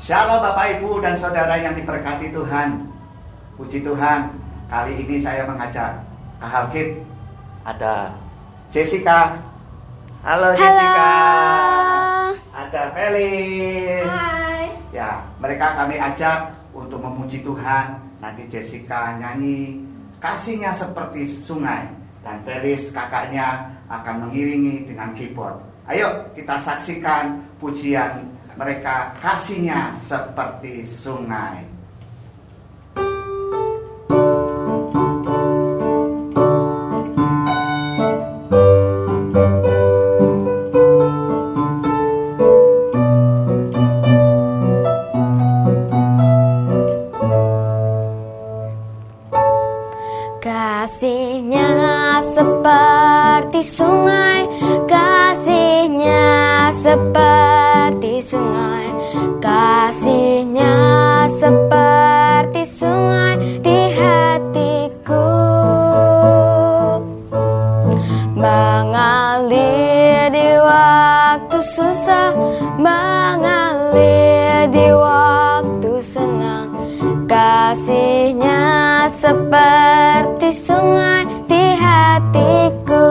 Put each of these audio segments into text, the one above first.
Shalom Bapak Ibu dan Saudara yang diberkati Tuhan. Puji Tuhan Kali ini saya mengajak Kak Halkit Ada Jessica. Halo, Jessica. Ada Felis. Hai. Ya mereka kami ajak untuk memuji Tuhan. Nanti Jessica nyanyi Kasihnya seperti sungai. Dan Felis kakaknya akan mengiringi dengan keyboard. Ayo kita saksikan pujian mereka kasihnya seperti sungai. Sungai di hatiku.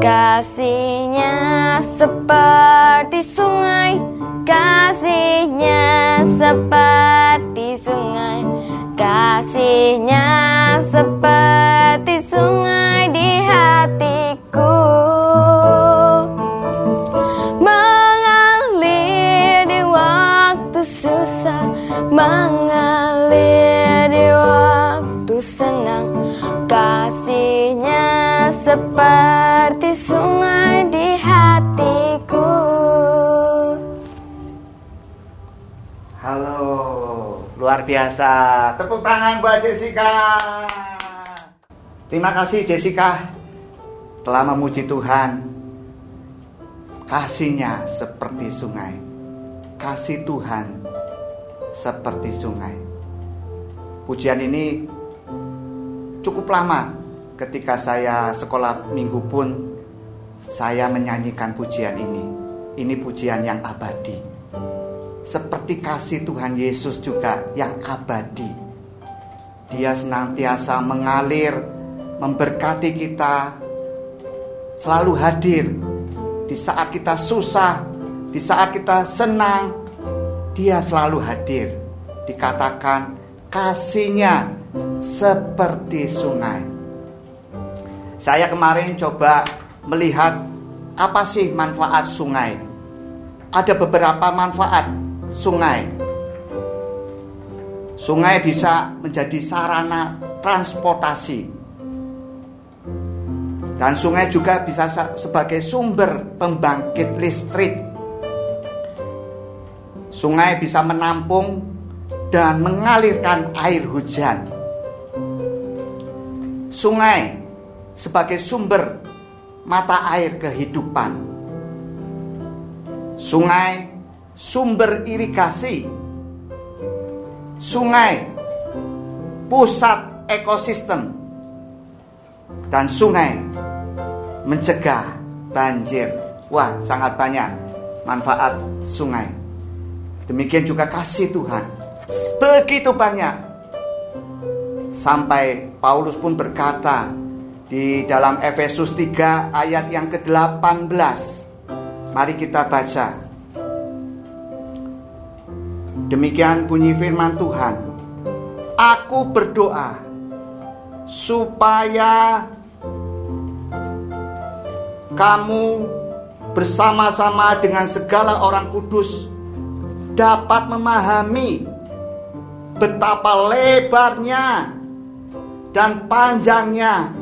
Kasihnya seperti sungai Kasihnya seperti sungai Kasihnya seperti sungai di hatiku Halo, luar biasa. Tepuk tangan buat Jessica. Terima kasih Jessica telah memuji Tuhan. Kasihnya seperti sungai. Kasih Tuhan seperti sungai. Pujian ini cukup lama ketika saya sekolah minggu pun saya menyanyikan pujian ini. Ini pujian yang abadi. Seperti kasih Tuhan Yesus juga yang abadi. Dia senantiasa mengalir, memberkati kita, selalu hadir di saat kita susah, di saat kita senang. Dia selalu hadir. Dikatakan kasihnya seperti sungai. Saya kemarin coba melihat apa sih manfaat sungai. Ada beberapa manfaat sungai. Sungai bisa menjadi sarana transportasi. Dan sungai juga bisa sa- sebagai sumber pembangkit listrik. Sungai bisa menampung dan mengalirkan air hujan. Sungai sebagai sumber mata air kehidupan. Sungai sumber irigasi. Sungai pusat ekosistem. Dan sungai mencegah banjir. Wah, sangat banyak manfaat sungai. Demikian juga kasih Tuhan. Begitu banyak. Sampai Paulus pun berkata di dalam Efesus 3 ayat yang ke-18. Mari kita baca. Demikian bunyi firman Tuhan. Aku berdoa supaya kamu bersama-sama dengan segala orang kudus dapat memahami betapa lebarnya dan panjangnya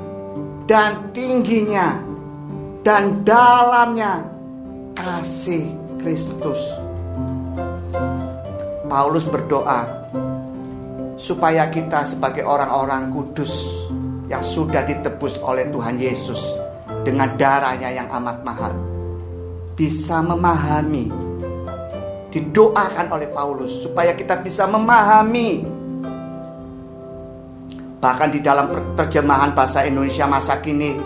dan tingginya dan dalamnya kasih Kristus. Paulus berdoa supaya kita sebagai orang-orang kudus yang sudah ditebus oleh Tuhan Yesus dengan darahnya yang amat mahal bisa memahami didoakan oleh Paulus supaya kita bisa memahami bahkan di dalam terjemahan bahasa Indonesia masa kini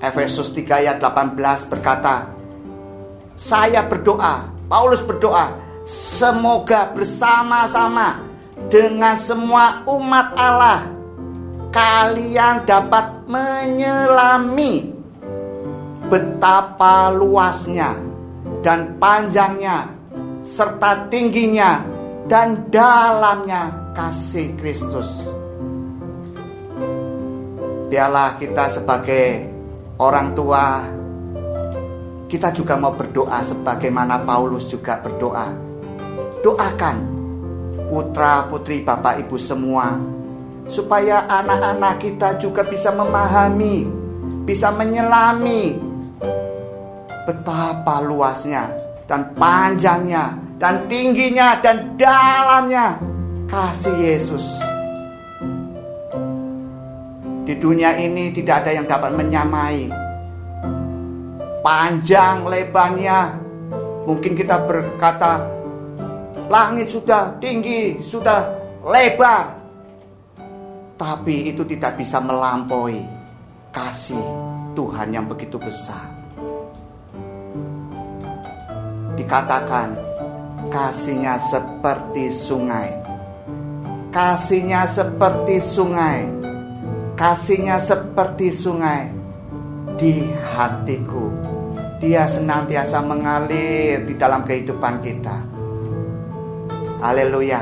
Efesus 3 ayat 18 berkata saya berdoa Paulus berdoa, semoga bersama-sama dengan semua umat Allah kalian dapat menyelami betapa luasnya dan panjangnya serta tingginya dan dalamnya kasih Kristus. Biarlah kita sebagai orang tua kita juga mau berdoa sebagaimana Paulus juga berdoa. Doakan putra-putri Bapak Ibu semua supaya anak-anak kita juga bisa memahami, bisa menyelami betapa luasnya dan panjangnya dan tingginya dan dalamnya kasih Yesus. Di dunia ini tidak ada yang dapat menyamai panjang lebarnya. Mungkin kita berkata langit sudah tinggi, sudah lebar. Tapi itu tidak bisa melampaui kasih Tuhan yang begitu besar dikatakan kasihnya seperti sungai. Kasihnya seperti sungai. Kasihnya seperti sungai di hatiku. Dia senantiasa mengalir di dalam kehidupan kita. Haleluya.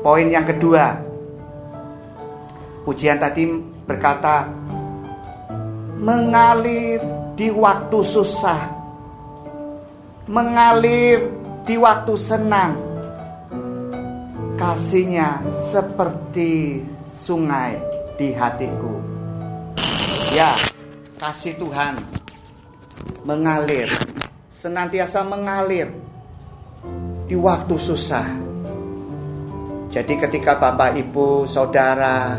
Poin yang kedua. Pujian tadi berkata mengalir di waktu susah mengalir di waktu senang. Kasihnya seperti sungai di hatiku. Ya, kasih Tuhan mengalir, senantiasa mengalir di waktu susah. Jadi ketika Bapak Ibu, Saudara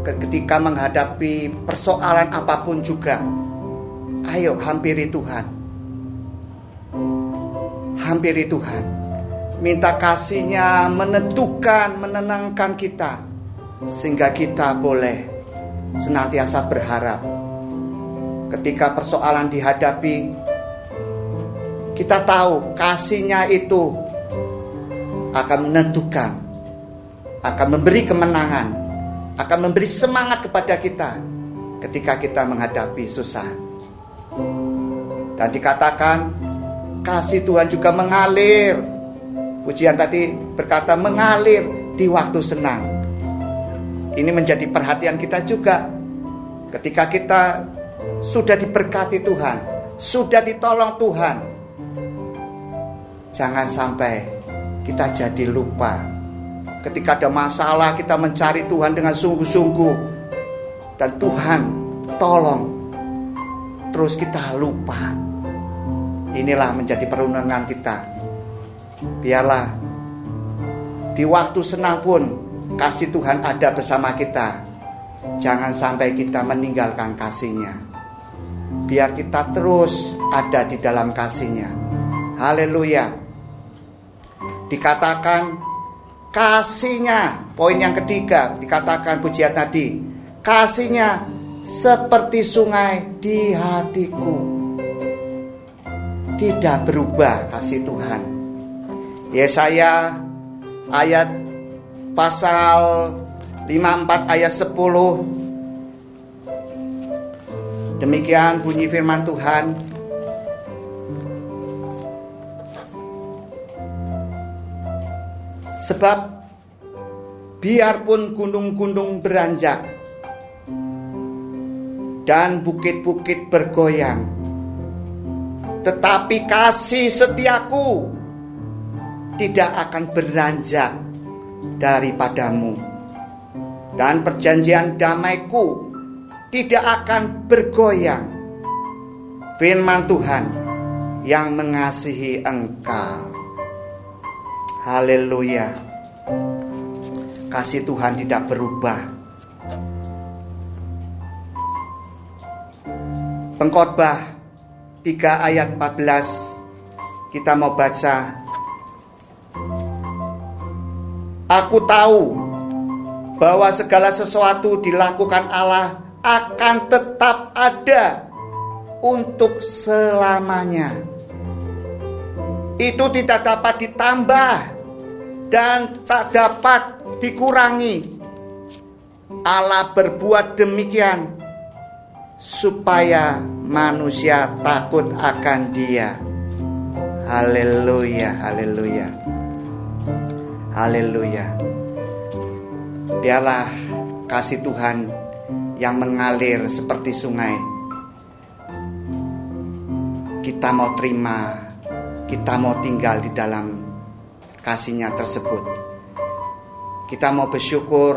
ketika menghadapi persoalan apa pun juga, ayo hampiri Tuhan hampiri Tuhan. Minta kasihnya menentukan, menenangkan kita. Sehingga kita boleh senantiasa berharap. Ketika persoalan dihadapi, kita tahu kasihnya itu akan menentukan, akan memberi kemenangan, akan memberi semangat kepada kita ketika kita menghadapi susah. Dan dikatakan kasih Tuhan juga mengalir. Pujian tadi berkata mengalir di waktu senang. Ini menjadi perhatian kita juga. Ketika kita sudah diberkati Tuhan, sudah ditolong Tuhan. Jangan sampai kita jadi lupa. Ketika ada masalah kita mencari Tuhan dengan sungguh-sungguh. Dan Tuhan tolong. Terus kita lupa Inilah menjadi perundangan kita. Biarlah di waktu senang pun kasih Tuhan ada bersama kita. Jangan sampai kita meninggalkan kasihnya. Biar kita terus ada di dalam kasihnya. Haleluya. Dikatakan kasihnya. Poin yang ketiga dikatakan pujian tadi. Kasihnya seperti sungai di hatiku tidak berubah kasih Tuhan. Yesaya ayat pasal 54 ayat 10 Demikian bunyi firman Tuhan. Sebab biarpun gunung-gunung beranjak dan bukit-bukit bergoyang tetapi kasih setiaku tidak akan beranjak daripadamu. Dan perjanjian damaiku tidak akan bergoyang. Firman Tuhan yang mengasihi engkau. Haleluya. Kasih Tuhan tidak berubah. Pengkhotbah 3 ayat 14 kita mau baca Aku tahu bahwa segala sesuatu dilakukan Allah akan tetap ada untuk selamanya. itu tidak dapat ditambah dan tak dapat dikurangi. Allah berbuat demikian supaya manusia takut akan Dia. Haleluya, haleluya. Haleluya. Biarlah kasih Tuhan yang mengalir seperti sungai. Kita mau terima, kita mau tinggal di dalam kasihnya tersebut. Kita mau bersyukur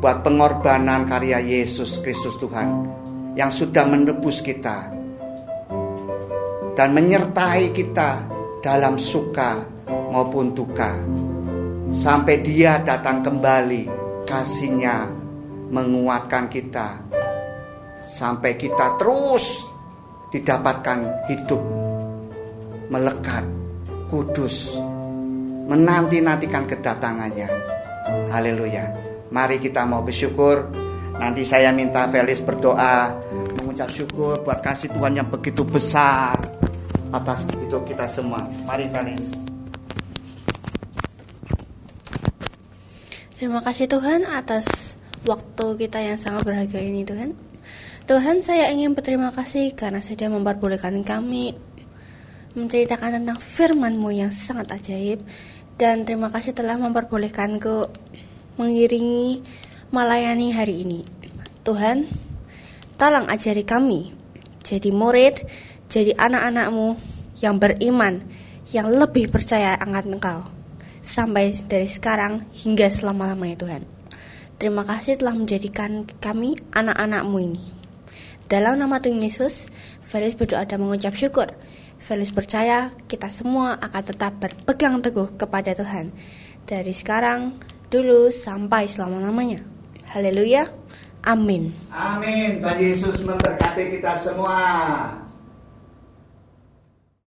buat pengorbanan karya Yesus Kristus Tuhan yang sudah menebus kita dan menyertai kita dalam suka maupun duka. Sampai dia datang kembali, kasihnya menguatkan kita. Sampai kita terus didapatkan hidup melekat, kudus, menanti-nantikan kedatangannya. Haleluya. Mari kita mau bersyukur. Nanti saya minta Felis berdoa mengucap syukur buat kasih Tuhan yang begitu besar atas itu kita semua. Mari Vanis. Terima kasih Tuhan atas waktu kita yang sangat berharga ini Tuhan. Tuhan saya ingin berterima kasih karena sudah memperbolehkan kami menceritakan tentang firman-Mu yang sangat ajaib dan terima kasih telah memperbolehkanku mengiringi melayani hari ini. Tuhan, tolong ajari kami jadi murid jadi anak-anakmu yang beriman, yang lebih percaya akan engkau. Sampai dari sekarang hingga selama-lamanya Tuhan. Terima kasih telah menjadikan kami anak-anakmu ini. Dalam nama Tuhan Yesus, Felix berdoa dan mengucap syukur. Felix percaya kita semua akan tetap berpegang teguh kepada Tuhan. Dari sekarang, dulu, sampai selama-lamanya. Haleluya. Amin. Amin. Tuhan Yesus memberkati kita semua.